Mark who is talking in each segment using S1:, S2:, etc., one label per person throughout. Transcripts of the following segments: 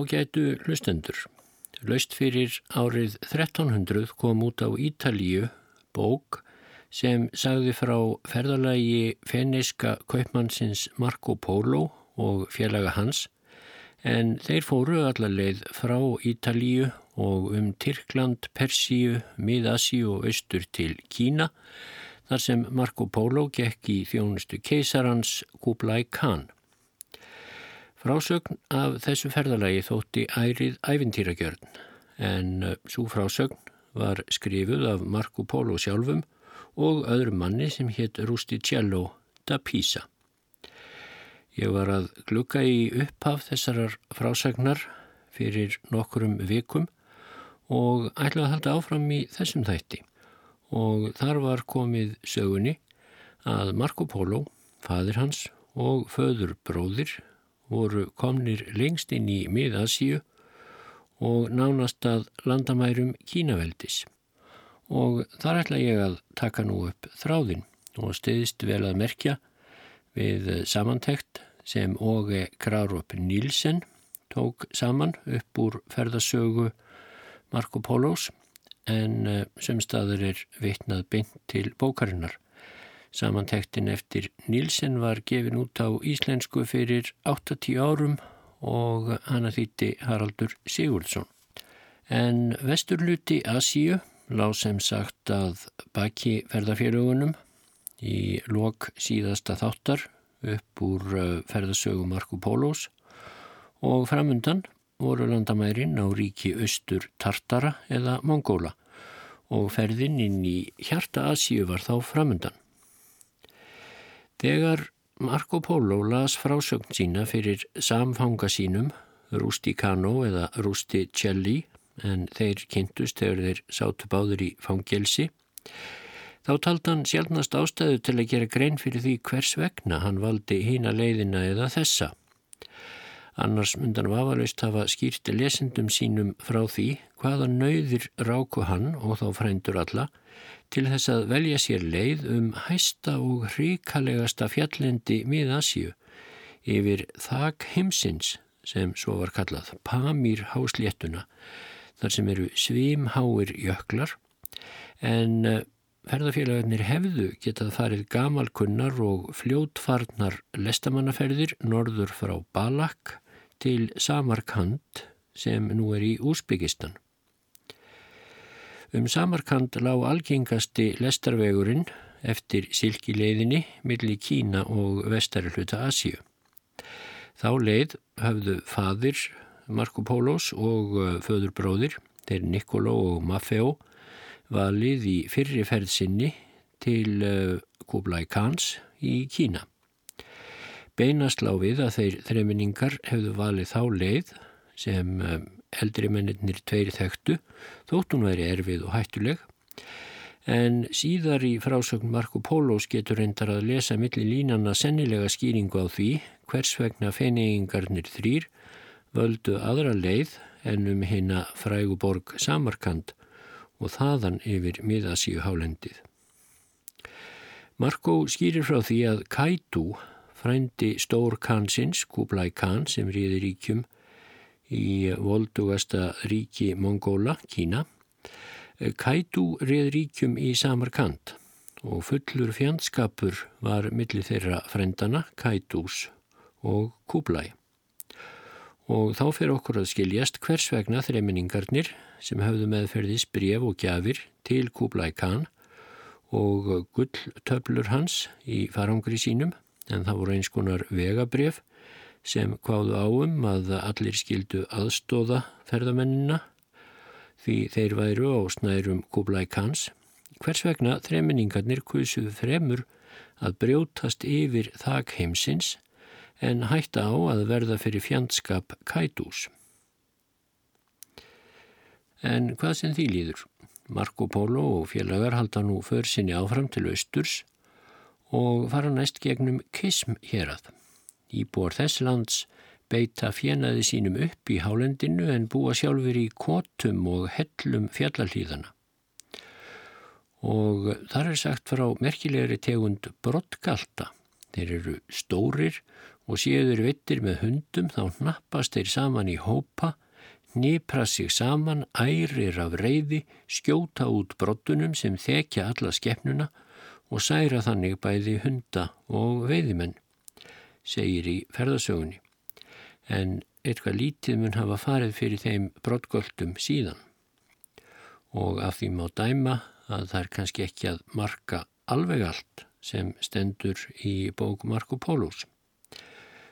S1: Ágætu hlustendur. Laust fyrir árið 1300 kom út á Ítalíu bók sem sagði frá ferðalagi fenniska kaupmannsins Marco Polo og félaga hans en þeir fóru allarleið frá Ítalíu og um Tyrkland, Persíu, Mid-Asíu og austur til Kína þar sem Marco Polo gekk í þjónustu keisarans Kublai Khan. Frásögn af þessu ferðalagi þótti ærið æfintýragjörn en uh, svo frásögn var skrifuð af Marco Polo sjálfum og öðrum manni sem hétt Rusticello da Pisa. Ég var að glukka í upphaf þessarar frásagnar fyrir nokkurum vikum og ætlaði að halda áfram í þessum þætti og þar var komið sögunni að Marco Polo, fadir hans og föður bróðir voru komnir lengst inn í miðasíu og nánast að landamærum Kínaveldis. Og þar ætla ég að taka nú upp þráðin og stiðist vel að merkja við samantekt sem Óge Krarup Nílsen tók saman upp úr ferðasögu Marco Polos en eh, sem staður er vitnað beint til bókarinnar. Samantektin eftir Nílsen var gefin út á íslensku fyrir 80 árum og hana þýtti Haraldur Sigurdsson. En vesturluti Asíu lág sem sagt að baki ferðarfélagunum í lok síðasta þáttar upp úr ferðasögu Marco Polos og framundan voru landamærin á ríki austur Tartara eða Mongóla og ferðin inn í hjarta Asíu var þá framundan. Þegar Marco Polo las frásögn sína fyrir samfanga sínum, Rústi Kano eða Rústi Celli, en þeir kynntust þegar þeir sátu báður í fangelsi, þá talt hann sjálfnast ástæðu til að gera grein fyrir því hvers vegna hann valdi hína leiðina eða þessa. Annars myndan vafalaust hafa skýrti lesendum sínum frá því hvaða nöyðir ráku hann og þá frændur alla til þess að velja sér leið um hæsta og hríkalegasta fjallendi mið-Asíu yfir þak heimsins sem svo var kallað Pamír hásléttuna þar sem eru svimháir jöklar en eh, ferðarfélagarnir hefðu getað farið gamalkunnar og fljótfarnar lestamannaferðir norður frá Balak til Samarkand sem nú er í Úsbyggistan. Um Samarkand lág algengasti lestarvegurinn eftir silkileiðinni millir Kína og vestari hluta Asíu. Þá leið hafðu fadir Marco Polos og uh, föður bróðir, þeir Niccolo og Maffeo, valið í fyrri ferð sinni til uh, Kublai Khans í Kína. Beinast lág við að þeir þreminningar hefðu valið þá leið sem um, eldri mennir tveiri þekktu þótt hún væri erfið og hættuleg en síðar í frásögn Marco Polos getur reyndar að lesa millir línana sennilega skýringu á því hvers vegna feiningarnir þrýr völdu aðra leið en um hinna fræguborg Samarkand og þaðan yfir miðasíu hálendið. Marco skýrir frá því að Kaitu, frændi stór kansins, Kublai Khan sem ríði ríkjum í voldugasta ríki Mongóla, Kína. Kaitu reið ríkjum í Samarkand og fullur fjandskapur var millir þeirra frendana Kaitus og Kublai. Og þá fyrir okkur að skiljast hvers vegna þreiminningarnir sem hafðu meðferðis bref og gjafir til Kublai Khan og gulltöflur hans í farangri sínum en það voru eins konar vegabref sem hvaðu áum að allir skildu aðstóða ferðamennina því þeir væru á snærum Kublai Khans. Hvers vegna þreminningarnir kusuðu fremur að brjótast yfir þak heimsins en hætta á að verða fyrir fjandskap kætús. En hvað sem því líður? Marco Polo og félagar halda nú för sinni áfram til austurs og fara næst gegnum Kism hér að. Íbúar þess lands beita fjenaði sínum upp í hálendinu en búa sjálfur í kótum og hellum fjallalíðana. Og þar er sagt frá merkilegri tegund brottgalta. Þeir eru stórir og séður vittir með hundum þá nappast þeir saman í hópa, nýpra sig saman, ærir af reyði, skjóta út brottunum sem þekja alla skeppnuna og særa þannig bæði hunda og veiðimenn, segir í ferðasögunni. En eitthvað lítið mun hafa farið fyrir þeim brottgöldum síðan. Og af því má dæma að það er kannski ekki að marka alveg allt sem stendur í bók Marco Pólus.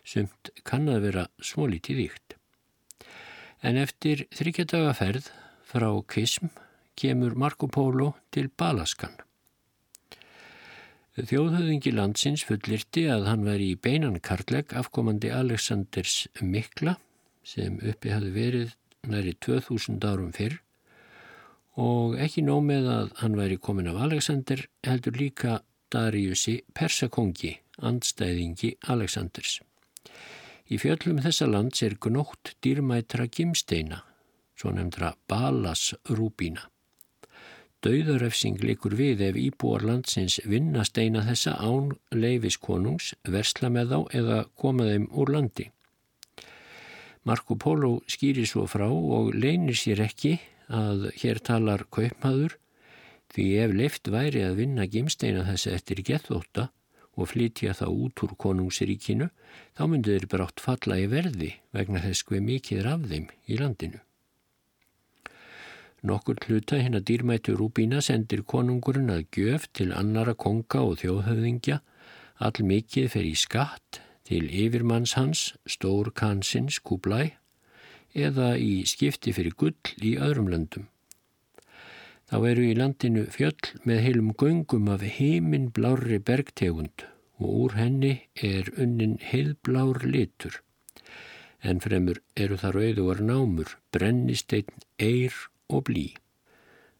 S1: Sumt kann að vera smólítið íkt. En eftir þryggjadaga ferð frá Kism kemur Marco Polo til Balaskan. Þjóðhauðingi landsins fullirti að hann væri í beinan karleg afkomandi Aleksanders Mikla sem uppi hafi verið næri 2000 árum fyrr og ekki nómið að hann væri komin af Alexander heldur líka Dariusi Persakongi, andstæðingi Aleksanders. Í fjöllum þessa lands er gnótt dýrmætra gimsteina, svo nefndra Balas rúbína. Dauðarefsing likur við ef íbúar landsins vinna steina þessa án leifiskonungs, versla með þá eða koma þeim úr landi. Marco Polo skýrir svo frá og leinir sér ekki að hér talar kaupmaður Því ef leift væri að vinna gimsteina þessi eftir gethóta og flytja þá út úr konungsríkinu, þá myndu þeir brátt falla í verði vegna þess hver mikið af þeim í landinu. Nokkur hluta hinn að dýrmætu Rúbína sendir konungurinn að gjöf til annara konga og þjóðhöfðingja, all mikið fer í skatt til yfirmanns hans, stór kansins, kúblæ, eða í skipti fyrir gull í öðrum löndum. Þá eru í landinu fjöll með heilum göngum af heiminn blári bergtegund og úr henni er unnin heilblár litur. En fremur eru það rauðuar námur, brennisteinn, eir og blí.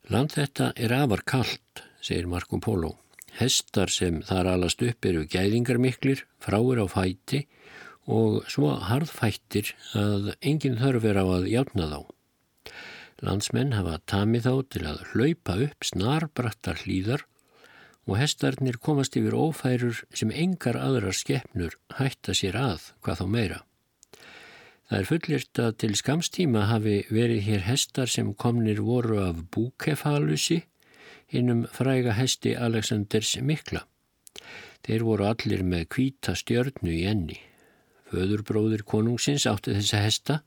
S1: Land þetta er afar kallt, segir Marco Polo. Hestar sem þar alast upp eru gæðingarmiklir, fráir á fæti og svo harðfættir að enginn þarf er á að játna þá. Landsmenn hafa tamið þá til að hlaupa upp snarbrattar hlýðar og hestarnir komast yfir ófærur sem engar aðrar skeppnur hætta sér að hvað þá meira. Það er fullirt að til skamstíma hafi verið hér hestar sem komnir voru af búkefalusi hinnum fræga hesti Aleksanders Mikla. Þeir voru allir með kvíta stjörnu í enni. Föðurbróðir konungsins átti þessa hesta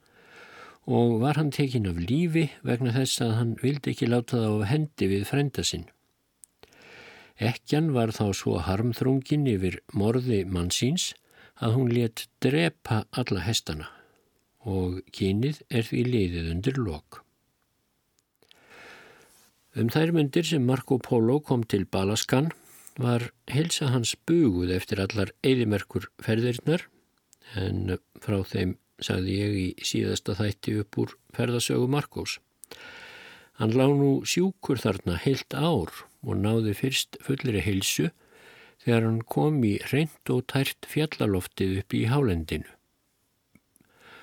S1: og var hann tekin af lífi vegna þess að hann vildi ekki láta það á hendi við frenda sinn. Ekkjan var þá svo harmþrungin yfir morði mannsíns að hún let drepa alla hestana og kynið er því liðið undir lok. Um þær myndir sem Marco Polo kom til Balaskan var helsa hans buguð eftir allar eðimerkur ferðirnar en frá þeim sagði ég í síðasta þætti upp úr ferðasögu Markós. Hann lá nú sjúkur þarna heilt ár og náði fyrst fullri heilsu þegar hann kom í reynd og tært fjallaloftið upp í hálendinu.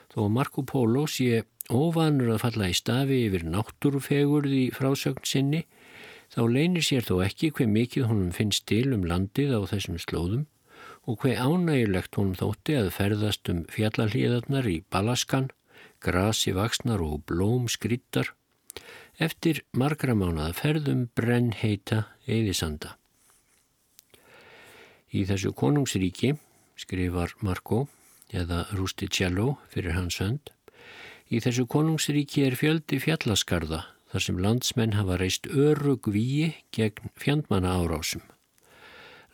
S1: Þó Marco Polo sé óvanur að falla í stafi yfir náttúrufegurð í frásögn sinni, þá leynir sér þó ekki hver mikið honum finnst til um landið á þessum slóðum og hver ánægilegt hún þótti að ferðast um fjallalíðarnar í Balaskan, grasi vaksnar og blóm skrittar, eftir margra mánuða ferðum brenn heita eðisanda. Í þessu konungsríki, skrifar Marco, eða Rusticello fyrir hans hönd, í þessu konungsríki er fjöldi fjallaskarða þar sem landsmenn hafa reist örug víi gegn fjandmanna árásum.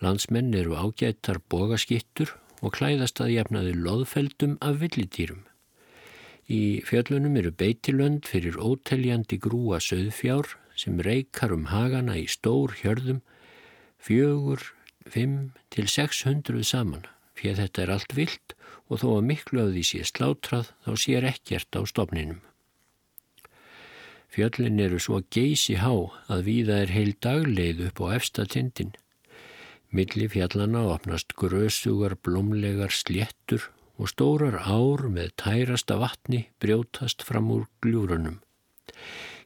S1: Landsmenn eru ágættar bogaskittur og klæðast að jafnaði loðfeldum af villitýrum. Í fjöllunum eru beitilönd fyrir óteljandi grúa söðfjár sem reykar um hagana í stór hjörðum fjögur, fimm til seks hundruð saman. Fyrir þetta er allt vilt og þó að miklu af því sé slátrað þá sér ekkert á stopninum. Fjöllin eru svo geysi há að víða er heil dagleið upp á efsta tindin. Milli fjallana opnast grösugar, blómlegar sléttur og stórar ár með tærasta vatni brjótast fram úr gljúrunum.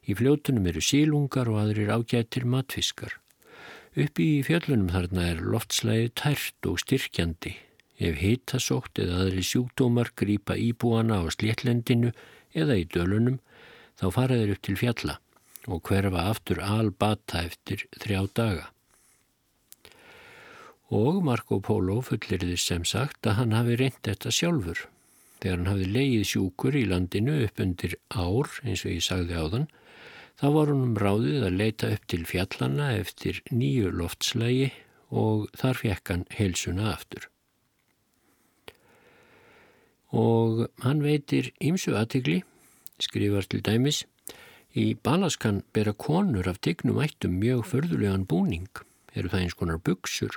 S1: Í fljótunum eru sílungar og aðrir ágættir matfiskar. Uppi í fjöllunum þarna er loftslæði tært og styrkjandi ef hitasótt eða aðri sjúkdómar grýpa íbúana á sléttlendinu eða í dölunum þá fara þeir upp til fjalla og hverfa aftur albata eftir þrjá daga. Og Marco Polo fullir þess sem sagt að hann hafi reynd þetta sjálfur. Þegar hann hafi leið sjúkur í landinu upp undir ár, eins og ég sagði á þann, þá var hann um ráðið að leita upp til fjallana eftir nýju loftslægi og þar fekk hann heilsuna aftur. Og hann veitir ymsu aðtikli, skrifar til dæmis, Í Balaskan bera konur af tignum ættum mjög förðulegan búning, eru það eins konar buksur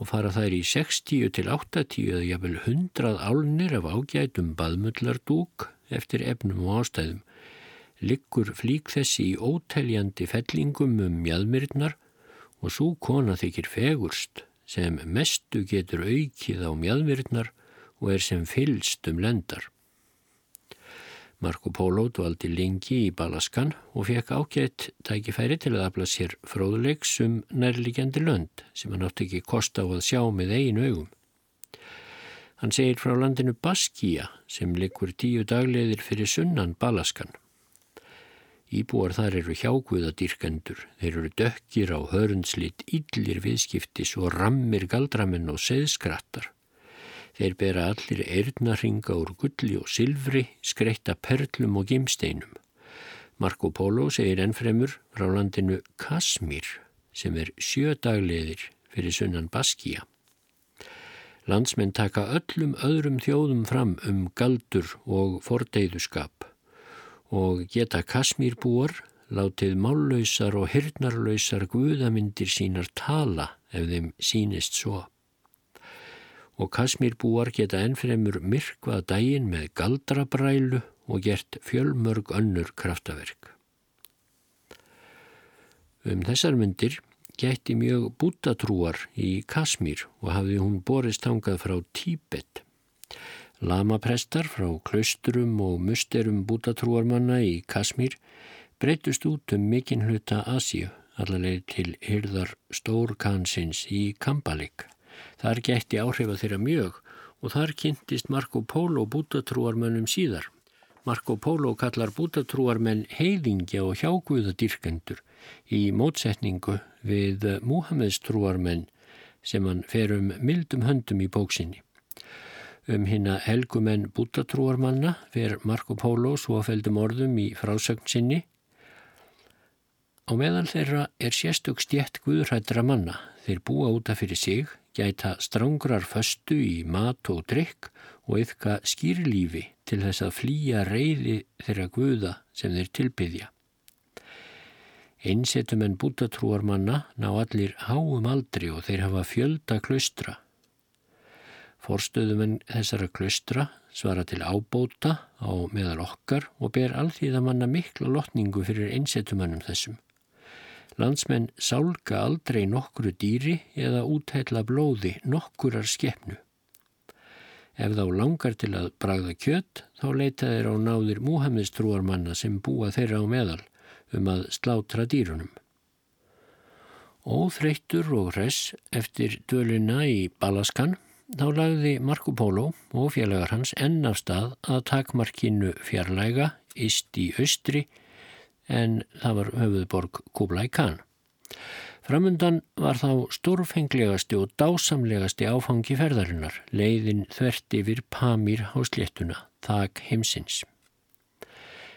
S1: og fara þær í 60 til 80 eða jafnvel 100 álnir af ágætum baðmullardúk eftir efnum og ástæðum. Liggur flík þessi í óteljandi fellingum um mjadmyrnar og svo kona þykir fegurst sem mestu getur aukið á mjadmyrnar og er sem fylst um lendar. Marco Polo dvaldi lengi í Balaskan og fekk ágætt tækifæri til að afla sér fróðuleiks um nærligjandi lönd sem hann átti ekki kosta á að sjá með eiginu augum. Hann segir frá landinu Baskíja sem likur tíu dagleðir fyrir sunnan Balaskan. Íbúar þar eru hjáguðadýrkendur, þeir eru dökkir á hörnslitt, yllir viðskiptis og rammir galdramenn og seðskrattar. Þeir bera allir eirnarhinga úr gulli og silfri, skreitta perlum og gimsteinum. Marco Polo segir ennfremur frá landinu Kasmír sem er sjödagleðir fyrir sunnan Baskíja. Landsmenn taka öllum öðrum þjóðum fram um galdur og fordeiðuskap og geta Kasmírbúar látið mállausar og hirnarlausar guðamyndir sínar tala ef þeim sínist svo og Kasmírbúar geta ennfremur myrkvað dægin með galdrabrælu og gert fjölmörg önnur kraftaverk. Um þessar myndir gætti mjög bútatrúar í Kasmír og hafði hún borist hangað frá Tíbet. Lamaprestar frá klausturum og musterum bútatrúarmanna í Kasmír breytust út um mikinn hluta Asíu allaveg til hyrðar stórkansins í Kambalik. Þar gætti áhrifa þeirra mjög og þar kynntist Marco Polo bútatrúarmönnum síðar. Marco Polo kallar bútatrúarmenn heiðingja og hjáguðadýrkendur í mótsetningu við Múhameðs trúarmenn sem hann fer um mildum höndum í bóksinni. Um hinna helgumenn bútatrúarmanna fer Marco Polo svo að feldum orðum í frásögn sinni. Á meðal þeirra er sérstök stjætt guðrættra manna. Þeir búa útaf fyrir sig, gæta strángrar föstu í mat og drikk og yfka skýrlífi til þess að flýja reyði þeirra guða sem þeir tilbyðja. Einsetum en bútatrúar manna ná allir háum aldri og þeir hafa fjölda klaustra. Forstöðum en þessara klaustra svara til ábóta á meðal okkar og ber alþýða manna mikla lotningu fyrir einsetumannum þessum. Landsmenn sálka aldrei nokkru dýri eða útheila blóði nokkurar skeppnu. Ef þá langar til að bragða kjött þá leita þeir á náðir Múhammedstrúarmanna sem búa þeirra á meðal um að slátra dýrunum. Óþreyttur og hress eftir döluna í Balaskan þá lagði Marco Polo og félagar hans enn af stað að takmarkinu fjarlæga, ist í austri en það var höfuðborg Kublai Khan. Framundan var þá stórfenglegasti og dásamlegasti áfangi ferðarinnar, leiðin þvert yfir Pamir hásléttuna, þak heimsins.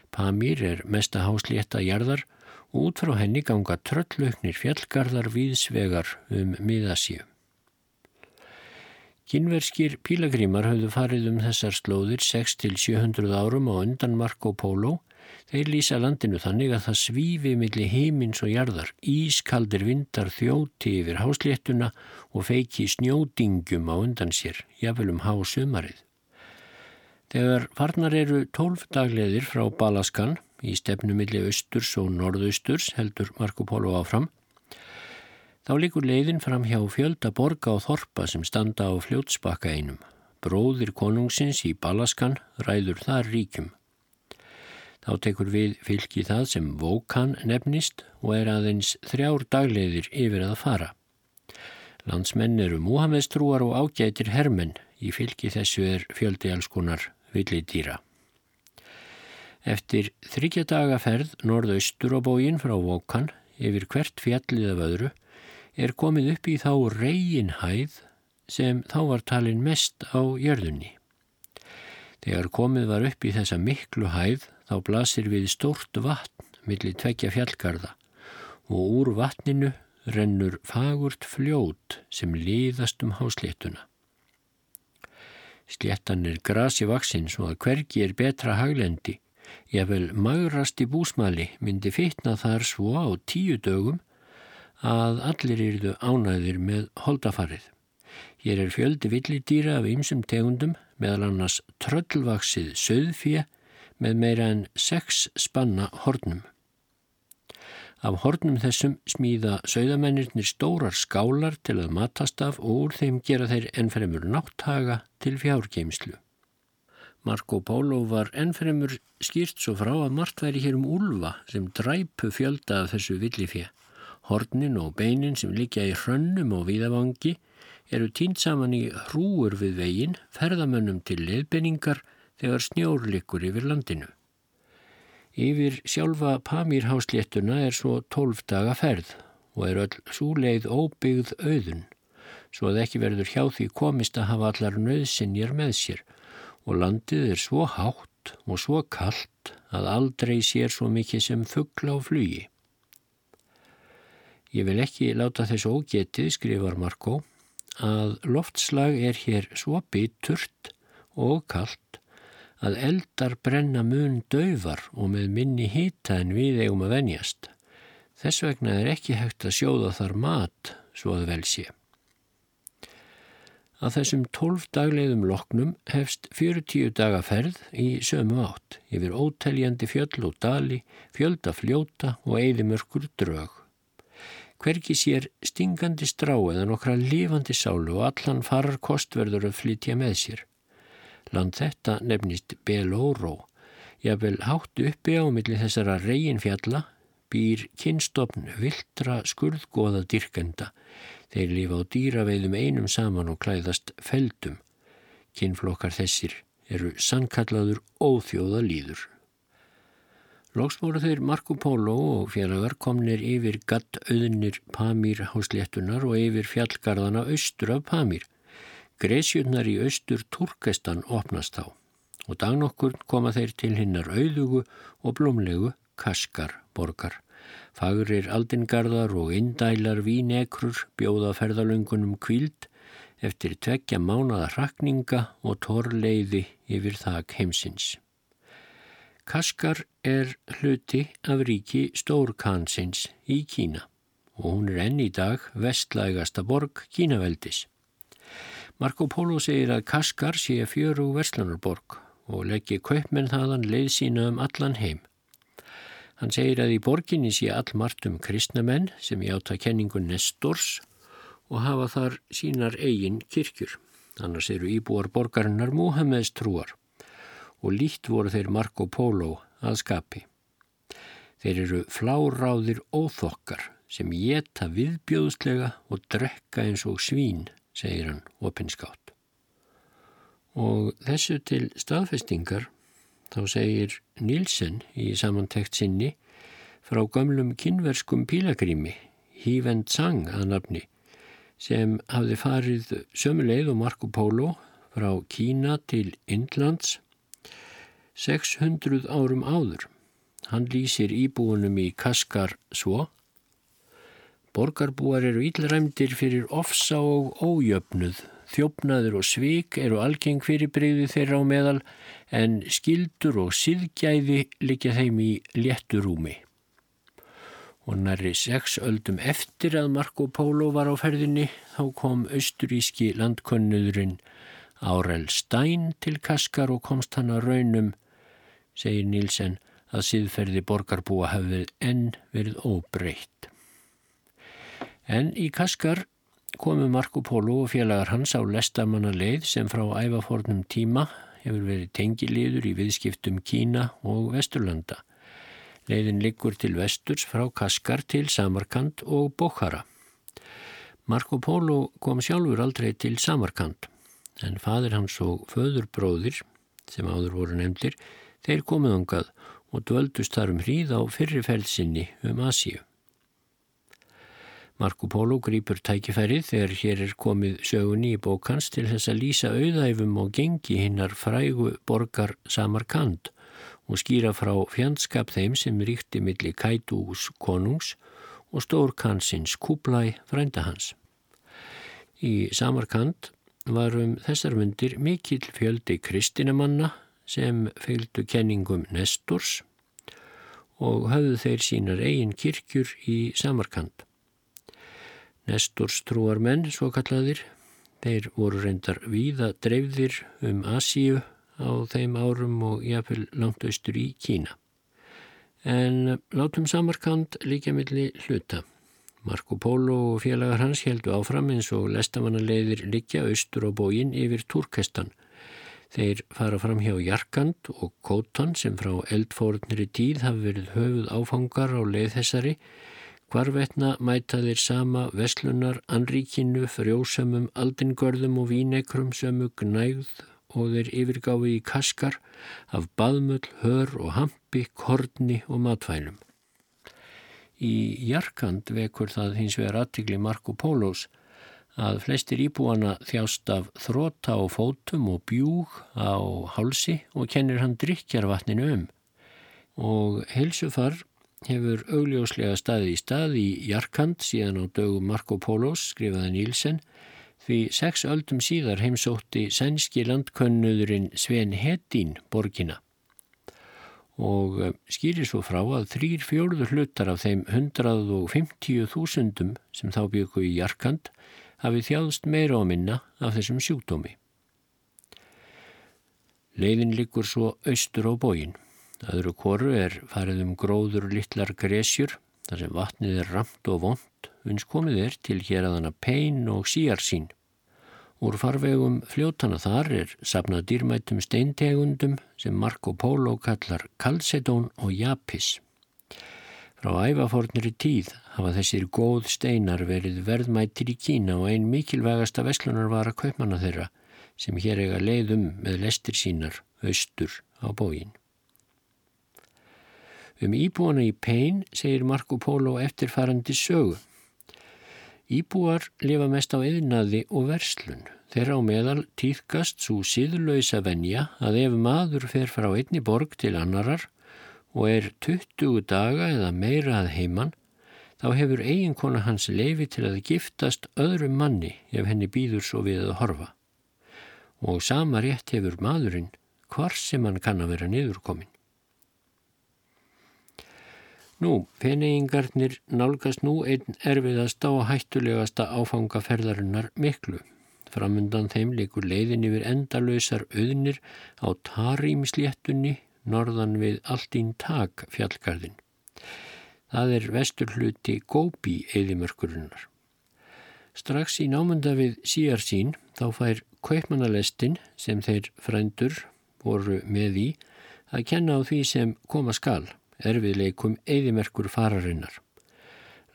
S1: Pamir er mesta háslétta jarðar og út frá henni ganga tröllauknir fjallgarðar viðsvegar um miðasíu. Kynverskir pílagrímar hafðu farið um þessar slóðir 6-700 árum á undan Marco Polo Þeir lýsa landinu þannig að það svífi millir heimins og jarðar, ískaldir vindar þjóti yfir hásléttuna og feiki snjódingjum á undan sér, jafnvel um hásumarið. Þegar farnar eru tólf dagleðir frá Balaskan í stefnu millir austurs og norðausturs, heldur Marco Polo áfram, þá likur leiðin fram hjá fjölda borga og þorpa sem standa á fljótsbakka einum. Bróðir konungsins í Balaskan ræður þar ríkjum. Þá tekur við fylgi það sem Vókan nefnist og er aðeins þrjár dagleiðir yfir að fara. Landsmenn eru Múhameðstrúar og ágætir hermenn, Í fylki þessu er fjöldi alls konar villidýra. Eftir þryggja daga ferð norðaustur á bógin frá Vókan yfir hvert fjallið af öðru er komið upp í þá reginhæð sem þá var talin mest á jörðunni. Þegar komið var upp í þessa miklu hæð þá blasir við stort vatn millir tveggja fjallgarða og úr vatninu rennur fagurt fljót sem liðast um hásléttuna. Sléttan er grasi vaksinn svo að hvergi er betra haglendi. Ég vel magrast í búsmali myndi fitna þar svo á tíu dögum að allir eruðu ánæðir með holdafarið. Hér er fjöldi villidýra af ymsum tegundum meðal annars tröllvaksið söðfíja með meira en sex spanna hornum. Af hornum þessum smíða sögðamennirnir stórar skálar til að matast af og úr þeim gera þeir ennfremur nátthaga til fjárgeimslu. Marco Polo var ennfremur skýrt svo frá að margt væri hér um úlfa sem dræpu fjölda af þessu villifjö. Hornin og beinin sem líkja í hrönnum og viðavangi eru týnt saman í hrúur við veginn, ferðamönnum til leðbenningar þegar snjórlikur yfir landinu. Yfir sjálfa Pamírhásléttuna er svo tólf daga ferð og er öll súleið óbyggð auðun, svo að ekki verður hjá því komist að hafa allar nöðsinjar með sér og landið er svo hátt og svo kallt að aldrei sér svo mikið sem fuggla á flugi. Ég vil ekki láta þess ógetið, skrifar Marko, að loftslag er hér svo biturt og kallt að eldar brenna mun döfar og með minni hýta en við eigum að venjast. Þess vegna er ekki hægt að sjóða þar mat svo að vel sé. Að þessum tólf daglegðum loknum hefst 40 daga ferð í sömu átt yfir óteljandi fjöll og dali, fjölda fljóta og eðimörkur drög. Hverki sér stingandi strá eða nokkra lifandi sálu og allan farar kostverður að flytja með sér. Land þetta nefnist Belóró. Jável hátt uppi á milli þessara reginfjalla býr kynstofn viltra skurðgóða dyrkenda. Þeir lifa á dýraveiðum einum saman og klæðast feldum. Kynflokkar þessir eru sannkallaður óþjóða líður. Lóks voru þeir Marco Polo og félagar komnir yfir gatt auðnir Pamír hásléttunar og yfir fjallgarðana austur af Pamír. Gresjurnar í austur Turkestan opnast þá og dagnokkur koma þeir til hinnar auðugu og blómlegu Kaskar borgar. Fagrir aldingarðar og indælar vínekrur bjóða ferðalöngunum kvíld eftir tveggja mánada rakninga og torleiði yfir þak heimsins. Kaskar er hluti af ríki Stórkansins í Kína og hún er enn í dag vestlægasta borg Kínaveldis. Marco Polo segir að Kaskar sé fjöru Veslanarborg og leggji kaupmenn þaðan leið sína um allan heim. Hann segir að í borginni sé allmart um kristnamenn sem játa kenningun Nestors og hafa þar sínar eigin kirkjur. Annars eru íbúar borgarinnar Múhameðs trúar og líkt voru þeir Marco Polo að skapi. Þeir eru fláráðir óþokkar sem geta viðbjóðslega og drekka eins og svín segir hann opinskátt. Og þessu til staðfestingar þá segir Nílsen í samantekt sinni frá gamlum kynverskum pílagrými, Híven Tsang að nafni, sem hafði farið sömuleið og Marco Polo frá Kína til Indlands 600 árum áður. Hann lýsir íbúinum í Kaskar svo Borgarbúar eru ílræmdir fyrir ofsa og ójöfnuð. Þjófnaður og svík eru algeng fyrir breyði þeirra á meðal en skildur og síðgæði likja þeim í létturúmi. Og næri sex öldum eftir að Marco Polo var á ferðinni þá kom austuríski landkönnuðurinn Árel Stein til Kaskar og komst hann að raunum, segir Nílsen, að síðferði borgarbúa hafið enn verið óbreytt. En í Kaskar komu Marco Polo og félagar hans á lestamanna leið sem frá ævafornum tíma hefur verið tengiliður í viðskiptum Kína og Vesturlanda. Leiðin liggur til vesturs frá Kaskar til Samarkand og Bokhara. Marco Polo kom sjálfur aldrei til Samarkand. en fadir hans og föðurbróðir, sem áður voru nefndir, þeir komið ongað og dvöldust þar um hríð á fyrrifelsinni um Asíu. Marco Polo grýpur tækifærið þegar hér er komið sögunni í bókans til þess að lýsa auðæfum og gengi hinnar frægu borgar Samarkand og skýra frá fjandskap þeim sem ríkti milli Kaitús konungs og stórkansins Kublai frænda hans. Í Samarkand varum þessar myndir mikill fjöldi kristinamanna sem fylgdu kenningum Nestors og hafðu þeir sínar eigin kirkjur í Samarkand. Nestors trúar menn, svo kallaðir, þeir voru reyndar víða dreifðir um Asíu á þeim árum og jáfnvel langt austur í Kína. En látum Samarkand líka milli hluta. Marco Polo og félagar hans heldu áfram eins og lestamannaleiðir liggja austur á bógin yfir Turkestan. Þeir fara fram hjá Jarkand og Kótan sem frá eldfórnri tíð hafi verið höfuð áfangar á leið þessari Hvarvetna mæta þeir sama veslunar, anríkinu, frjósamum, aldingörðum og vínekrum sömu gnægð og þeir yfirgáfi í kaskar af baðmöll, hör og hampi, korni og matvælum. Í Jarkand vekur það hins vegar aðtigli Marco Pólos að flestir íbúana þjást af þróta á fótum og bjúg á hálsi og kennir hann drikjarvatninu um. Og heilsufar hefur augljóslega staði í stað í Jarkand síðan á dögum Marco Polos skrifaði Nílsen því sex öldum síðar heimsótti sænski landkönnuðurinn Sven Hedin borgina og eh, skýrir svo frá að þrýr fjórður hlutar af þeim 150.000 sem þá byggu í Jarkand hafi þjáðst meira á minna af þessum sjúkdómi. Leiðin likur svo austur á bógin. Öðru koru er farið um gróður littlar gresjur þar sem vatnið er ramt og vond uns komið er til hér að hana pein og síarsín. Úr farvegum fljótana þar er sapnað dýrmætum steintegundum sem Marco Polo kallar kalsedón og japis. Frá ævafornir í tíð hafa þessir góð steinar verið verðmættir í Kína og ein mikilvægasta veslunar var að kaupmanna þeirra sem hér eiga leiðum með lestir sínar austur á bógin. Um íbúana í Pein segir Marco Polo eftirfarandi sögu. Íbúar lifa mest á yðnaði og verslun. Þeirra á meðal týðkast svo síðlöisa venja að ef maður fer frá einni borg til annarar og er 20 daga eða meira að heiman, þá hefur eiginkona hans leifi til að giftast öðrum manni ef henni býður svo við að horfa. Og sama rétt hefur maðurinn hvar sem hann kann að vera niðurkomin. Nú, peneingarnir nálgast nú einn erfiðasta og hættulegasta áfangaferðarinnar miklu. Framundan þeim likur leiðin yfir endalösar auðnir á Tarímsléttunni norðan við Aldín Tak fjallgarðin. Það er vestur hluti Gópi eðimörkurinnar. Strax í námunda við síarsín þá fær kaupmannalestin sem þeir frændur voru með í að kenna á því sem koma skal erfiðleikum eðimerkur fararinnar.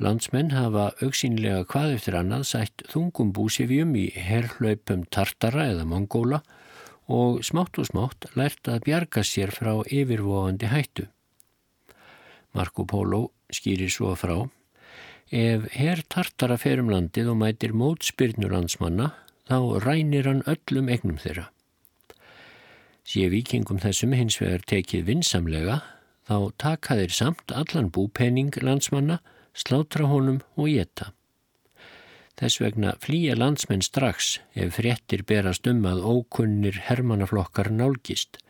S1: Landsmenn hafa auksínlega hvað eftir annað sætt þungum búsifjum í herrlaupum tartara eða mongóla og smátt og smátt lært að bjarga sér frá yfirvofandi hættu. Marco Polo skýrir svo frá Ef herr tartara ferum landið og mætir mótspyrnur landsmanna þá rænir hann öllum egnum þeirra. Sér vikingum þessum hins vegar tekið vinsamlega þá taka þeir samt allan búpenning landsmanna, slátra honum og geta. Þess vegna flýja landsmenn strax ef fréttir berast um að ókunnir hermannaflokkar nálgist.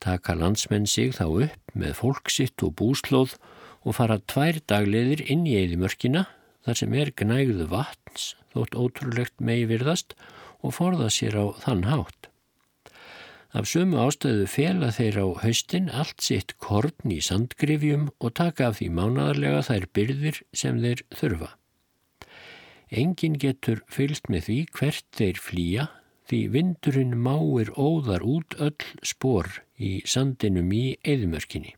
S1: Taka landsmenn sig þá upp með fólksitt og búslóð og fara tvær dagleðir inn í eðimörkina þar sem er gnægðu vatns þótt ótrúlegt megi virðast og forða sér á þann hátt. Af sumu ástöðu fela þeir á haustin allt sitt korn í sandgrifjum og taka af því mánadarlega þær byrðir sem þeir þurfa. Engin getur fyllt með því hvert þeir flýja því vindurinn máir óðar út öll spór í sandinum í eðimörkinni.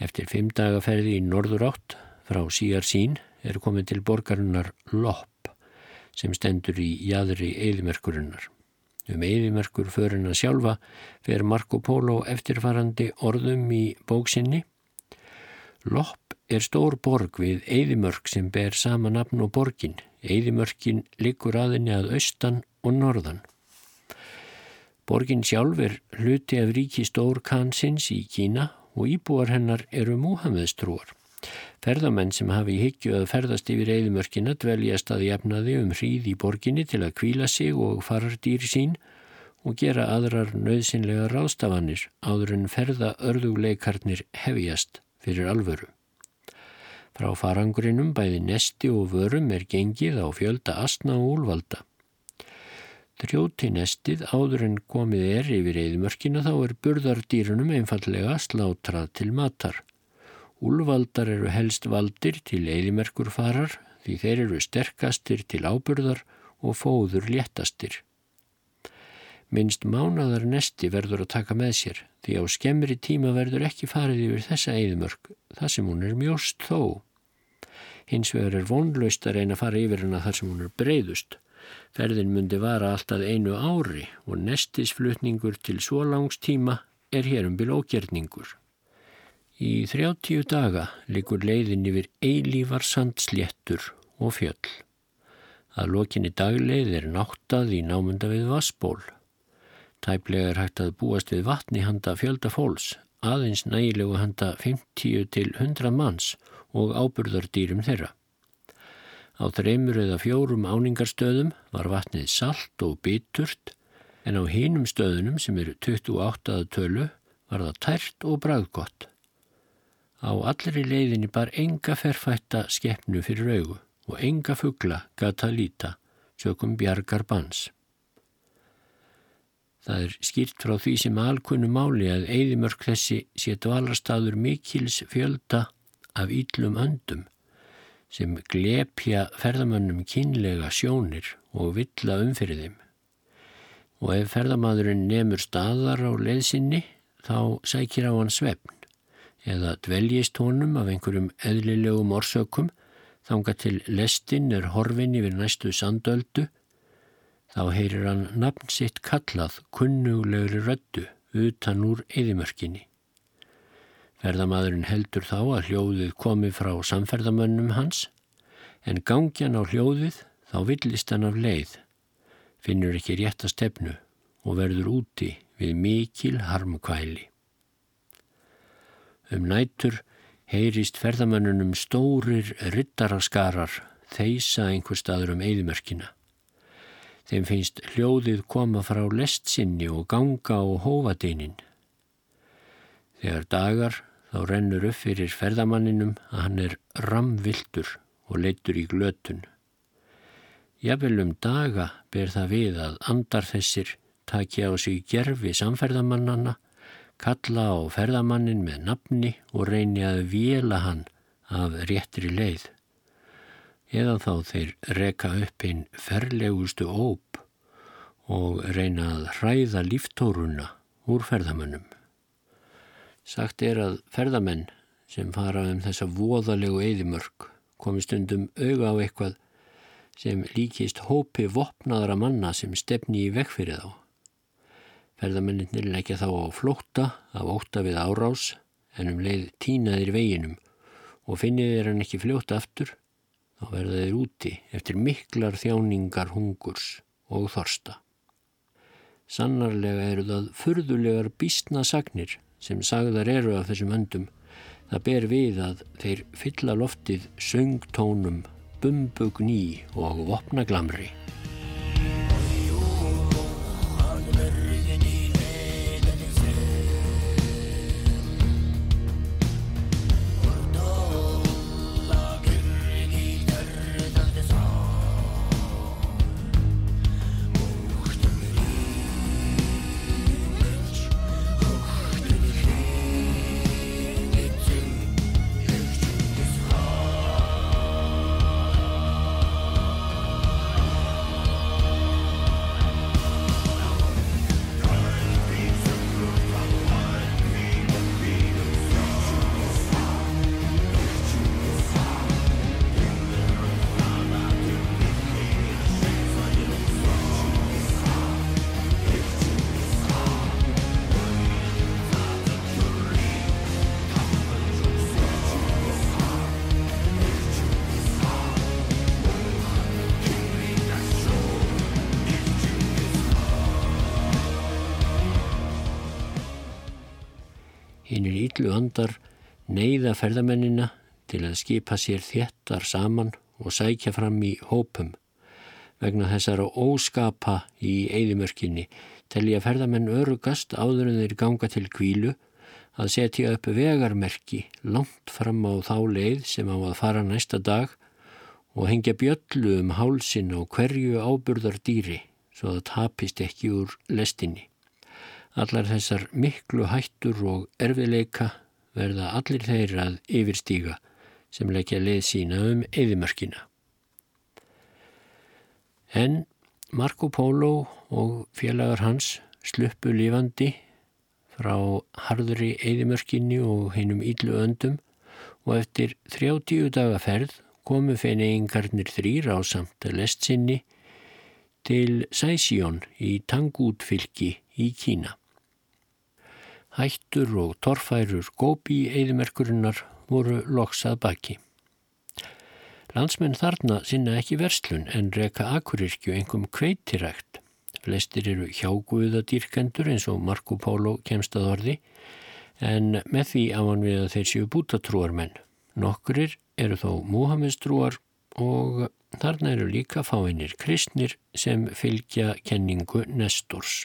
S1: Eftir fimm dagaferði í norður átt frá síjar sín er komin til borgarinnar Lopp sem stendur í jæðri eðimerkurinnar. Um eðimerkur förina sjálfa fer Marco Polo eftirfarandi orðum í bóksinni. Lopp er stór borg við eðimörk sem ber sama nafn og borgin. Eðimörkin likur aðinni að austan og norðan. Borgin sjálf er hluti af ríki stór kansins í Kína og íbúar hennar eru Múhameðstrúar. Ferðamenn sem hafi higgju að ferðast yfir eðimörkina dveljast að jafnaði um hríð í borginni til að kvíla sig og farar dýri sín og gera aðrar nöðsynlega rástafanir áður en ferða örðugleikarnir hefjast fyrir alvöru. Frá farangurinnum bæði nesti og vörum er gengið á fjölda asna og úlvalda. Trjóti nestið áður en komið er yfir eðimörkina þá er burðardýrunum einfallega slátrað til matar. Úlvaldar eru helst valdir til eilimerkurfarar því þeir eru sterkastir til áburðar og fóður léttastir. Minst mánadar nesti verður að taka með sér því á skemmri tíma verður ekki farið yfir þessa eilmörk þar sem hún er mjóst þó. Hins vegar er vonlaust að reyna að fara yfir hana þar sem hún er breyðust. Ferðin myndi vara alltaf einu ári og nestisflutningur til svo langs tíma er hér um bil ógjerningur. Í þrjáttíu daga likur leiðin yfir eilívar sandsléttur og fjöll. Að lokinni dagleið er náttað í námunda við Vassból. Tæplega er hægt að búast við vatni handa fjölda fólks, aðeins nægilegu handa 50 til 100 manns og áburðardýrum þeirra. Á þreymur eða fjórum áningarstöðum var vatnið salt og biturt en á hínum stöðunum sem eru 28. tölu var það tært og bræðgott. Á allri leiðinni bar enga ferfætta skeppnu fyrir augu og enga fuggla gata líta, sökum bjargar bans. Það er skýrt frá því sem alkunnu máli að eigðimörk þessi sé dvalarstaður mikils fjölda af íllum öndum sem glepja ferðamönnum kynlega sjónir og villa umfyrir þeim. Og ef ferðamadurinn nefnur staðar á leiðsynni þá sækir á hann svefn eða dveljist honum af einhverjum eðlilegum orsökum þanga til lestin er horfin yfir næstu sandöldu, þá heyrir hann nafn sitt kallað kunnuglegri röddu utan úr eðimörkinni. Ferðamadurinn heldur þá að hljóðið komi frá samferðamönnum hans, en gangjan á hljóðið þá villist hann af leið, finnur ekki rétt að stefnu og verður úti við mikil harmkvæli. Um nætur heyrist ferðamönnunum stórir rittaraskarar þeisa einhver staður um eðimörkina. Þeim finnst hljóðið koma frá lestsinni og ganga á hóvadeinin. Þegar dagar þá rennur upp fyrir ferðamanninum að hann er ramvildur og leittur í glötun. Jafnvel um daga ber það við að andar þessir takja á sig gerfi samferðamannana kalla á ferðamannin með nafni og reyni að vila hann af réttri leið. Eða þá þeir reka upp einn ferlegustu óp og reyna að hræða líftórunna úr ferðamannum. Sagt er að ferðamenn sem fara um þessa voðalegu eðimörk komi stundum auga á eitthvað sem líkist hópi vopnaðra manna sem stefni í vekk fyrir þá. Ferðamennir leggja þá á flótta af óta við árás en um leið tínaðir veginum og finnir þeir hann ekki fljóta aftur þá verða þeir úti eftir miklar þjáningar hungurs og þorsta. Sannarlega eru það furðulegar bísna sagnir sem sagðar eru af þessum öndum. Það ber við að þeir fylla loftið söngtónum, bumbugní og vopnaglamri. Íllu andar neyða ferðamennina til að skipa sér þéttar saman og sækja fram í hópum. Vegna þessara óskapa í eigðimörkinni telja ferðamenn örugast áður en þeir ganga til kvílu að setja upp vegarmerki langt fram á þá leið sem á að fara næsta dag og hengja bjöllu um hálsin á hverju áburðar dýri svo það tapist ekki úr lestinni. Allar þessar miklu hættur og erfiðleika verða allir þeir að yfirstíga sem leggja leið sína um eðimörkina. En Marco Polo og félagar hans sluppu lífandi frá harðri eðimörkinni og heinum íllu öndum og eftir 30 daga ferð komu feineingarnir þrýr á samt lestsinni til Sæsjón í Tangútfylki í Kína. Hættur og torfærur gópi eðimerkurinnar voru loksað baki. Landsmenn þarna sinna ekki verslun en reka akurirkju engum kveitirægt. Flestir eru hjáguðadýrkendur eins og Marco Polo kemst að orði en með því áan við að þeir séu bútatrúarmenn. Nokkurir eru þó Múhamestrúar og þarna eru líka fáinir kristnir sem fylgja kenningu Nestors.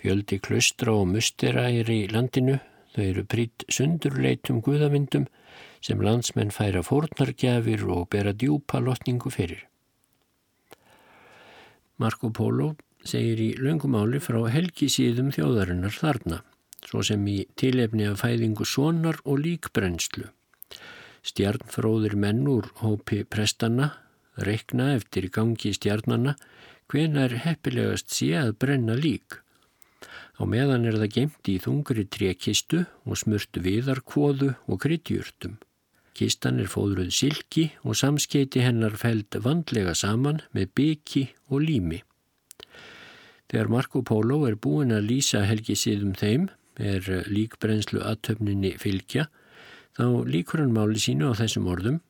S1: Fjöldi klustra og mustera er í landinu, þau eru prýtt sundurleitum guðavindum sem landsmenn færa fórnargjafir og bera djúpa lotningu fyrir. Marco Polo segir í löngumáli frá helgisíðum þjóðarinnar þarna, svo sem í tilefni af fæðingu sonar og líkbrennslu. Stjarnfróðir menn úr hópi prestanna reikna eftir gangi stjarnanna hvena er heppilegast sé að brenna lík. Á meðan er það gemt í þungri trekistu og smurtu viðarkvoðu og kryddjúrtum. Kistan er fóðruð silki og samskeiti hennar fæld vandlega saman með byggi og lími. Þegar Marco Polo er búin að lýsa helgisíðum þeim, er líkbrennslu aðtöfninni fylgja, þá líkur hann máli sínu á þessum orðum.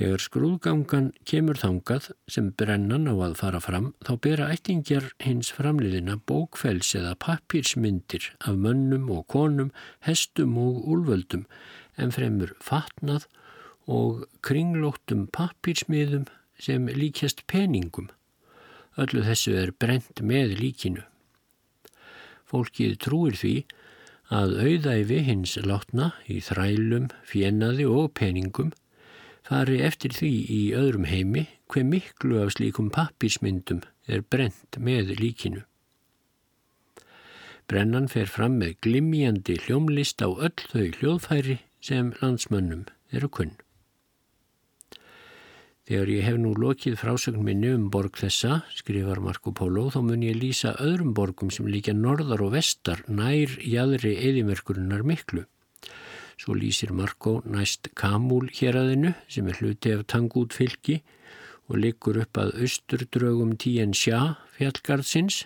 S1: Þegar skrúðgangan kemur þangað sem brennan á að fara fram þá bera ættingjar hins framliðina bókfells eða pappirsmyndir af mönnum og konum, hestum og úlvöldum en fremur fatnað og kringlóttum pappirsmiðum sem líkjast peningum. Öllu þessu er brent með líkinu. Fólkið trúir því að auðæfi hins látna í þrælum, fjenaði og peningum fari eftir því í öðrum heimi hver miklu af slíkum pappismyndum er brent með líkinu. Brennan fer fram með glimjandi hljómlist á öll þau hljóðfæri sem landsmönnum eru kunn. Þegar ég hef nú lokið frásögn minni um borg þessa, skrifar Marco Polo, þá mun ég lýsa öðrum borgum sem líka norðar og vestar nær jæðri eðimerkurinnar miklu. Svo lýsir Marko næst Kamúl héræðinu sem er hluti af Tangút fylki og liggur upp að austurdrögum Tien Xia fjallgarðsins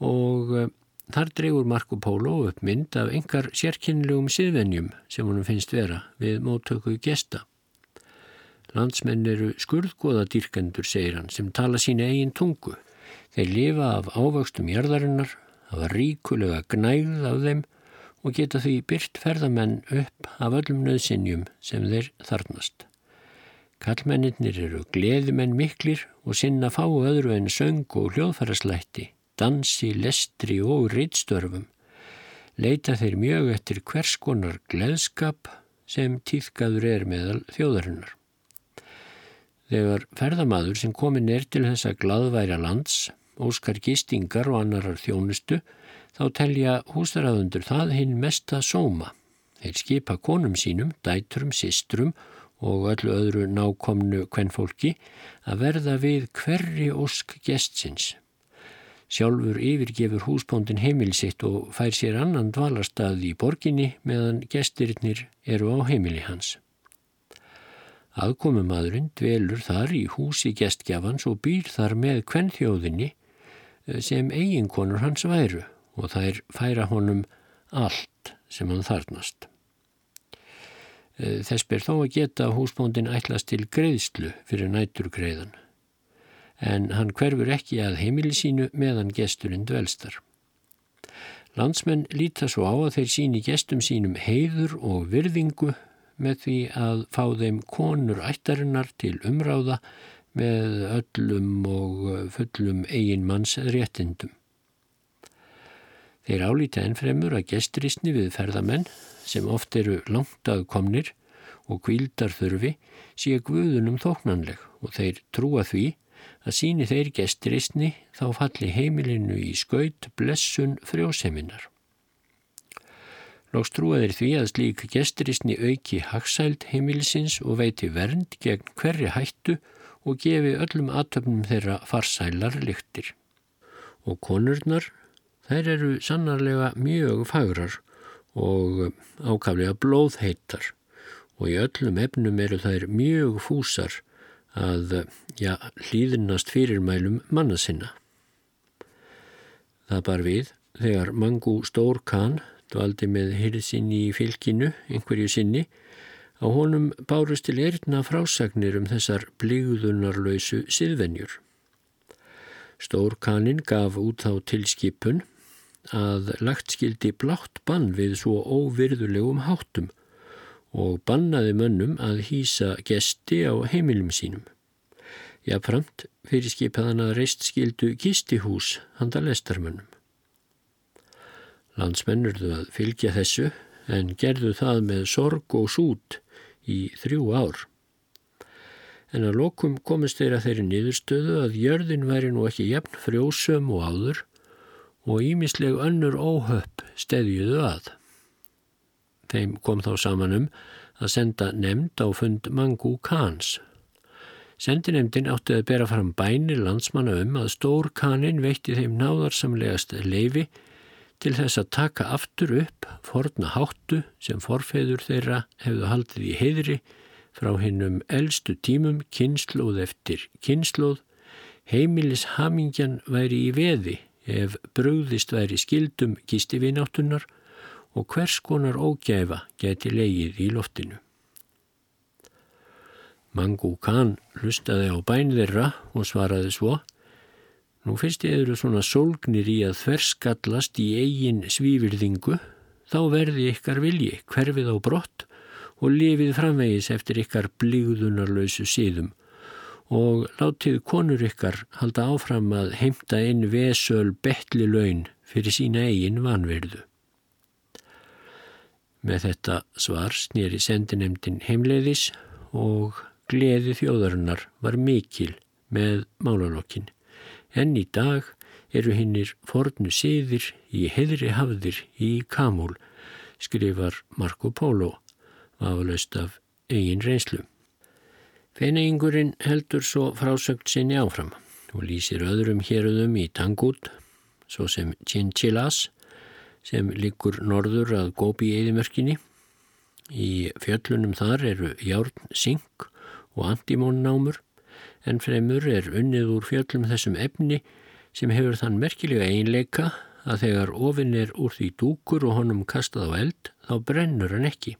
S1: og eh, þar dregur Marko Pólo upp mynd af engar sérkynlegum siðvenjum sem honum finnst vera við móttöku gesta. Landsmenn eru skurðgóða dýrkendur, segir hann, sem tala sína eigin tungu. Þeir lifa af ávöxtum jarðarinnar, hafa ríkulega gnægð af þeim og geta því byrt ferðamenn upp af öllum nöðsinjum sem þeir þarnast. Kallmennir eru gleðimenn miklir og sinna fáu öðru en söng og hljóðfæraslætti, dansi, lestri og reytstörfum. Leita þeir mjög eftir hvers konar gleðskap sem týðkaður er meðal þjóðarinnar. Þegar ferðamadur sem komin er til þessa gladværa lands, óskar gistingar og annarar þjónustu, þá telja húsraðundur það hinn mesta sóma. Þeir skipa konum sínum, dætrum, sistrum og öllu öðru nákomnu kvennfólki að verða við hverri ósk gestsins. Sjálfur yfirgefur húspóndin heimilsitt og fær sér annan dvalarstað í borginni meðan gestirinnir eru á heimili hans. Aðkomumadurinn dvelur þar í húsi gestgjafans og býr þar með kvennþjóðinni sem eiginkonur hans væru og þær færa honum allt sem hann þarnast. Eh, þess ber þó að geta að húsbóndin ætlas til greiðslu fyrir næturgreiðan, en hann hverfur ekki að heimili sínu meðan gesturinn dvelstar. Landsmenn líta svo á að þeir síni gestum sínum heiður og virðingu með því að fá þeim konur ættarinnar til umráða með öllum og fullum eigin manns réttindum. Þeir álíta ennfremur að gesturisni við ferðamenn sem oft eru langt að komnir og kvíldar þurfi sé guðunum þóknanleg og þeir trúa því að síni þeir gesturisni þá falli heimilinu í skaut blessun frjóseminar. Lóks trúa þeir því að slík gesturisni auki hagsæld heimilisins og veiti vernd gegn hverri hættu og gefi öllum atöfnum þeirra farsælar lyktir. Og konurnar, þær eru sannarlega mjög fagrar og ákaflega blóðheitar og í öllum efnum eru þær mjög fúsar að ja, hlýðinast fyrirmælum manna sinna. Það bar við þegar Mangu Stórkan dvaldi með hyrðsinn í fylkinu einhverju sinni Á honum bárust til erðna frásagnir um þessar blíðunarlausu siðvenjur. Stórkanin gaf út á tilskipun að lagt skildi blátt bann við svo óvirðulegum háttum og bannaði mönnum að hýsa gesti á heimilum sínum. Jáframt fyrir skipaðan að reist skildu gistihús handa lestarmönnum. Landsmennurðu að fylgja þessu en gerðu það með sorg og sút í þrjú ár. En að lokum komist þeirra þeirri niðurstöðu að jörðin væri nú ekki jafn frjósum og áður og ímisleg önnur óhöpp steðjuðu að. Þeim kom þá saman um að senda nefnd á fund Mangu Khans. Sendinemdin átti að bera fram bænir landsmanna um að stór kanin veitti þeim náðarsamlegast leifi til þess að taka aftur upp forna háttu sem forfeður þeirra hefðu haldið í heiðri frá hinnum eldstu tímum kynnslóð eftir kynnslóð, heimilis hamingjan væri í veði ef brugðist væri skildum kisti vináttunar og hvers konar ógæfa geti leigið í loftinu. Mangu Khan hlustaði á bænðirra og svaraði svo Nú fyrst ég eru svona sólgnir í að þverskallast í eigin svífyrðingu, þá verði ykkar vilji hverfið á brott og lifið framvegis eftir ykkar blíðunarlausu síðum og látið konur ykkar halda áfram að heimta inn vesöl betli laun fyrir sína eigin vanverðu. Með þetta svar snýri sendinemdin heimleiðis og gleði þjóðarinnar var mikil með málalokkin en í dag eru hinnir fornu siðir í heðri hafðir í Kamúl, skrifar Marco Polo, aflaust af eigin reynslu. Feiningurinn heldur svo frásögt sinni áfram og lýsir öðrum héröðum í Tangut, svo sem Chinchilas, sem liggur norður að gópi í eðimörkinni. Í fjöllunum þar eru járn, sink og antimónnámur en fremur er unnið úr fjöllum þessum efni sem hefur þann merkilega einleika að þegar ofinn er úr því dúkur og honum kastað á eld þá brennur hann ekki.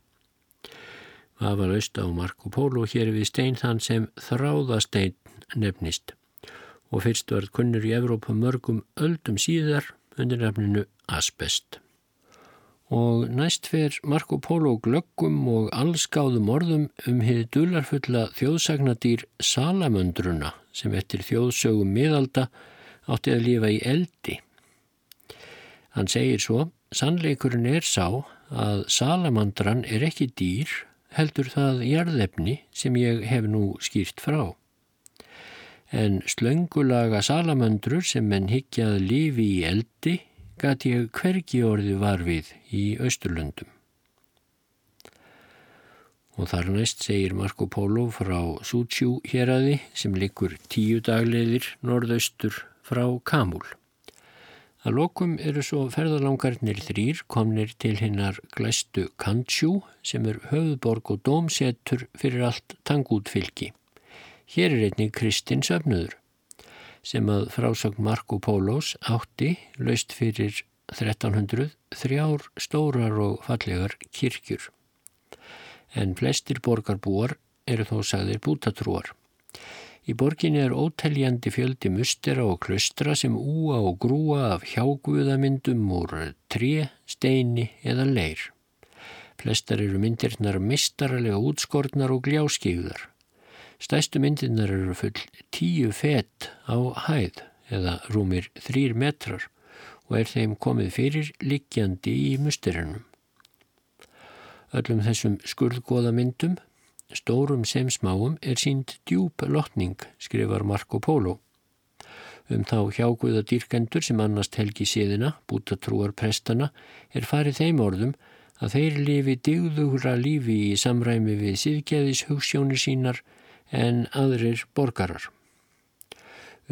S1: Það var austa á Marco Polo hér við stein þann sem þráðastein nefnist og fyrst varð kunnur í Evrópa mörgum öldum síðar undir nefninu asbest og næst fer Marco Polo glöggum og allskáðum orðum um hefði dularfulla þjóðsagnadýr salamöndruna sem eftir þjóðsögum miðalda átti að lifa í eldi. Hann segir svo, sannleikurinn er sá að salamandran er ekki dýr, heldur það jarðefni sem ég hef nú skýrt frá. En slöngulaga salamöndrur sem menn higgjað lifi í eldi gæti ég hvergi orði var við í Östurlöndum. Og þar næst segir Marco Polo frá Sútsjú héradi sem likur tíu dagleðir norðaustur frá Kamúl. Að lokum eru svo ferðalangarnir þrýr komnir til hinnar glæstu Kantsjú sem er höfðborg og dómsetur fyrir allt tangútfylki. Hér er einnig Kristins öfnöður sem að frásögn Marco Polos átti laust fyrir 1300 þrjár stórar og fallegar kirkjur. En flestir borgarbúar eru þó sagðir bútatrúar. Í borginni er óteljandi fjöldi mustera og klustra sem úa og grúa af hjáguðamyndum úr tré, steini eða leir. Flestar eru myndirnar mistarlega útskortnar og gljáskíðar. Stæstu myndirnar eru full tíu fett á hæð eða rúmir þrýr metrar og er þeim komið fyrir liggjandi í musterinum. Öllum þessum skurðgóða myndum Stórum sem smáum er sínd djúb lotning, skrifar Marco Polo. Um þá hjáguða dýrkendur sem annast helgi síðina, bútatrúar prestana, er farið þeim orðum að þeir lifi digðugra lífi í samræmi við síðgeðis hugssjónir sínar en aðrir borgarar.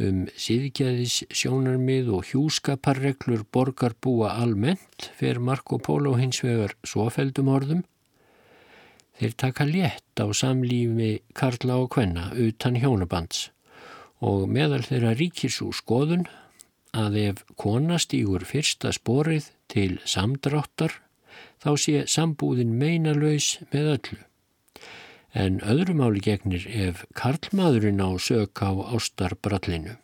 S1: Um síðgeðis sjónarmið og hjúskaparreglur borgarbúa almennt fer Marco Polo hins vegar svofeldum orðum Þeir taka létt á samlífi karla og kvenna utan hjónabands og meðal þeirra ríkir svo skoðun að ef kona stýgur fyrsta sporið til samdráttar þá sé sambúðin meinalöys með öllu. En öðru máli gegnir ef karlmaðurinn á sök á ástarbrallinu.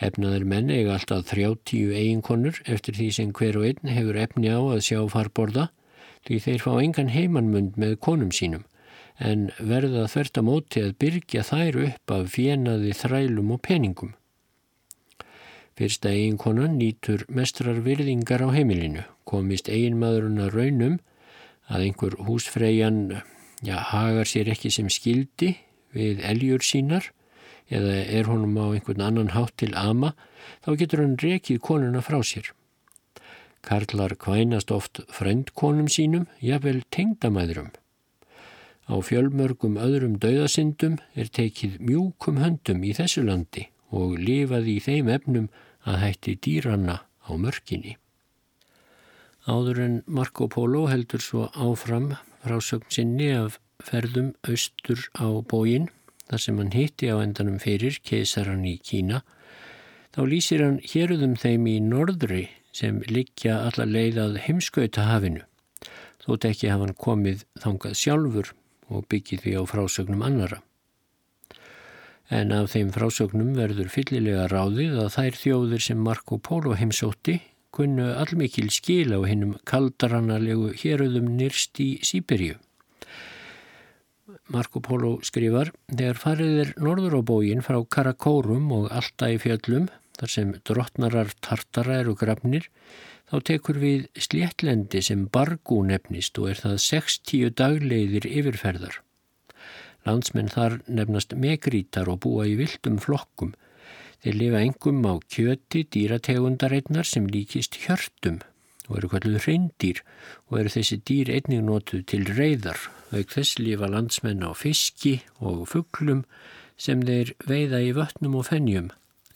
S1: Efnaður menn eiga alltaf 30 eiginkonur eftir því sem hver og einn hefur efni á að sjá farborða því þeir fá engan heimannmund með konum sínum en verða þvert að móti að byrja þær upp af fjenaði þrælum og peningum. Fyrsta eiginkonan nýtur mestrar virðingar á heimilinu, komist eiginmaðurinn að raunum að einhver húsfreyjan ja, hagar sér ekki sem skildi við eljur sínar eða er honum á einhvern annan hátt til ama, þá getur hann rekið konuna frá sér. Karlar kvænast oft frendkonum sínum, jafnvel tengdamæðrum. Á fjölmörgum öðrum dauðasindum er tekið mjúkum höndum í þessu landi og lifaði í þeim efnum að hætti dýranna á mörkinni. Áður en Marco Polo heldur svo áfram frásögn sinni af ferðum austur á bógin þar sem hann hitti á endanum fyrir keisaran í Kína þá lýsir hann héruðum þeim í norðri sem liggja alla leiðað heimskauta hafinu, þótt ekki hafa hann komið þangað sjálfur og byggið því á frásögnum annara. En af þeim frásögnum verður fyllilega ráðið að þær þjóðir sem Marco Polo heimsótti kunnu allmikil skil á hinnum kaldaranalegu héröðum nýrst í Sýberíu. Marco Polo skrifar, þegar farið er norður á bógin frá Karakórum og fjöllum þar sem drottnarar tartara eru grafnir, þá tekur við sléttlendi sem bargú nefnist og er það 60 dagleiðir yfirferðar. Landsmenn þar nefnast megrítar og búa í vildum flokkum. Þeir lifa engum á kjöti dýrategundareitnar sem líkist hjörtum og eru kalluð hreindýr og eru þessi dýr einnig notuð til reyðar. Veik þess lifa landsmenn á fiski og fugglum sem þeir veiða í vötnum og fennjum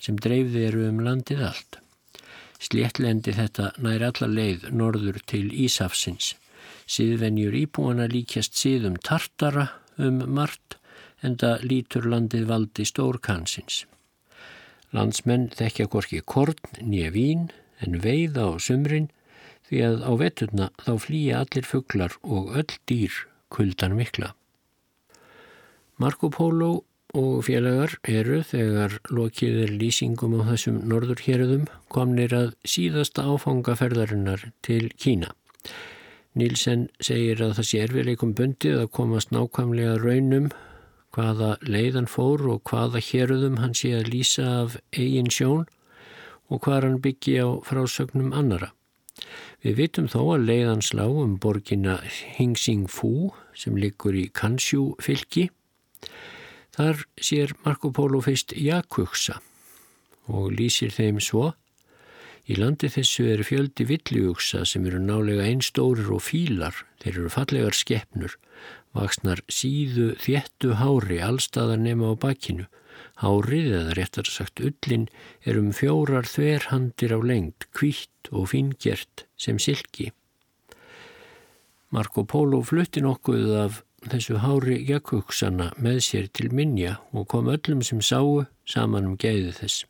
S1: sem dreifði eru um landið allt. Sléttlendi þetta nær alla leið norður til Ísafsins. Síðvenjur íbúana líkjast síðum tartara um margt en það lítur landið valdi stórkansins. Landsmenn þekkja gorki korn nýja vín en veiða á sumrin því að á veturna þá flýja allir fugglar og öll dýr kuldan mikla. Marco Polo og félagar eru þegar lokið er lýsingum á þessum norðurhjörðum komnir að síðasta áfangaferðarinnar til Kína. Nílsen segir að það sé erfileikum bundið að komast nákvæmlega raunum hvaða leiðan fór og hvaða hérðum hann sé að lýsa af eigin sjón og hvað hann byggi á frásögnum annara. Við vitum þó að leiðan slá um borgina Hingsing Fu sem liggur í Kansjú fylki Þar sér Marco Polo feist jakuksa og lýsir þeim svo Í landi þessu eru fjöldi villiugsa sem eru nálega einstórir og fílar, þeir eru fallegar skeppnur, vaksnar síðu þéttu hári allstaðar nema á bakkinu. Hárið, eða réttar sagt ullin, er um fjórar þverhandir á lengt, kvítt og fingjert sem silki. Marco Polo flutti nokkuð af þessu hári jakkuksana með sér til minja og kom öllum sem sáu saman um gæðu þess.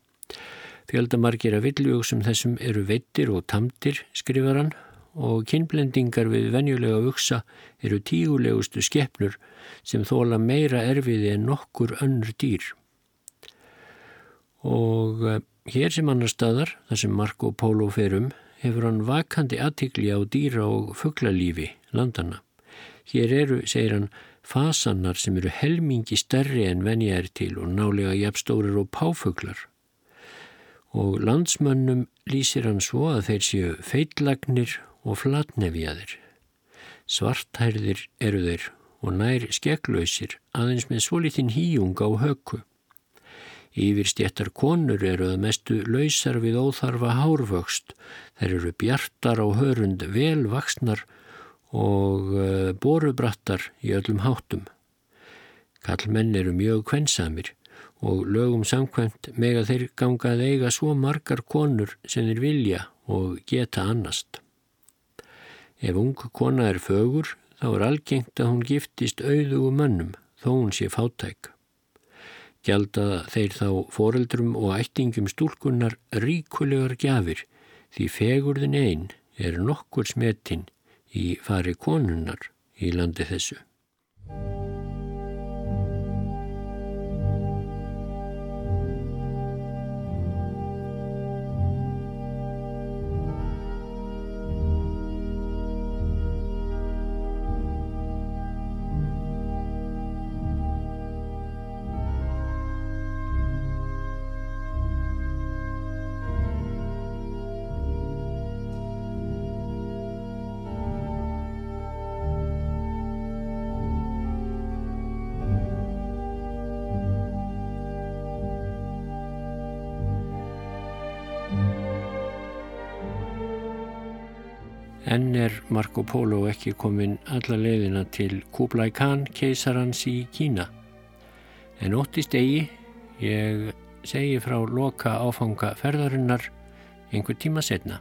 S1: Fjöldamargir af villujóksum þessum eru veittir og tamtir, skrifar hann, og kynblendingar við venjulega uksa eru tígulegustu skeppnur sem þóla meira erfiði en nokkur önnur dýr. Og eh, hér sem annar staðar, þar sem Marco Polo ferum, hefur hann vakandi aðtikli á dýra og fugglalífi landana. Hér eru, segir hann, fasannar sem eru helmingi stærri en venja er til og nálega jafnstórir og páfuglar. Og landsmönnum lýsir hann svo að þeir séu feitlagnir og flatnefjaðir. Svarthærðir eru þeir og nær skeklausir aðeins með svolítinn híjung á höku. Yfirstjættar konur eru að mestu lausar við óþarfa hárvöxt. Þeir eru bjartar á hörund velvaksnar og eh, borubrattar í öllum háttum. Kallmenn eru mjög kvensamir og lögum samkvæmt meg að þeir gangað eiga svo margar konur sem þeir vilja og geta annast. Ef ung kona er fögur þá er algengt að hún giftist auðugu mönnum þó hún sé fátæk. Gjalda þeir þá foreldrum og ættingum stúlkunnar ríkulegar gjafir því fegurðin einn er nokkur smetinn í fari konunnar í landi þessu. Marco Polo ekki komin alla leiðina til Kublai Khan keisarans í Kína. En óttist eigi, ég segi frá loka áfanga ferðarinnar einhver tíma setna.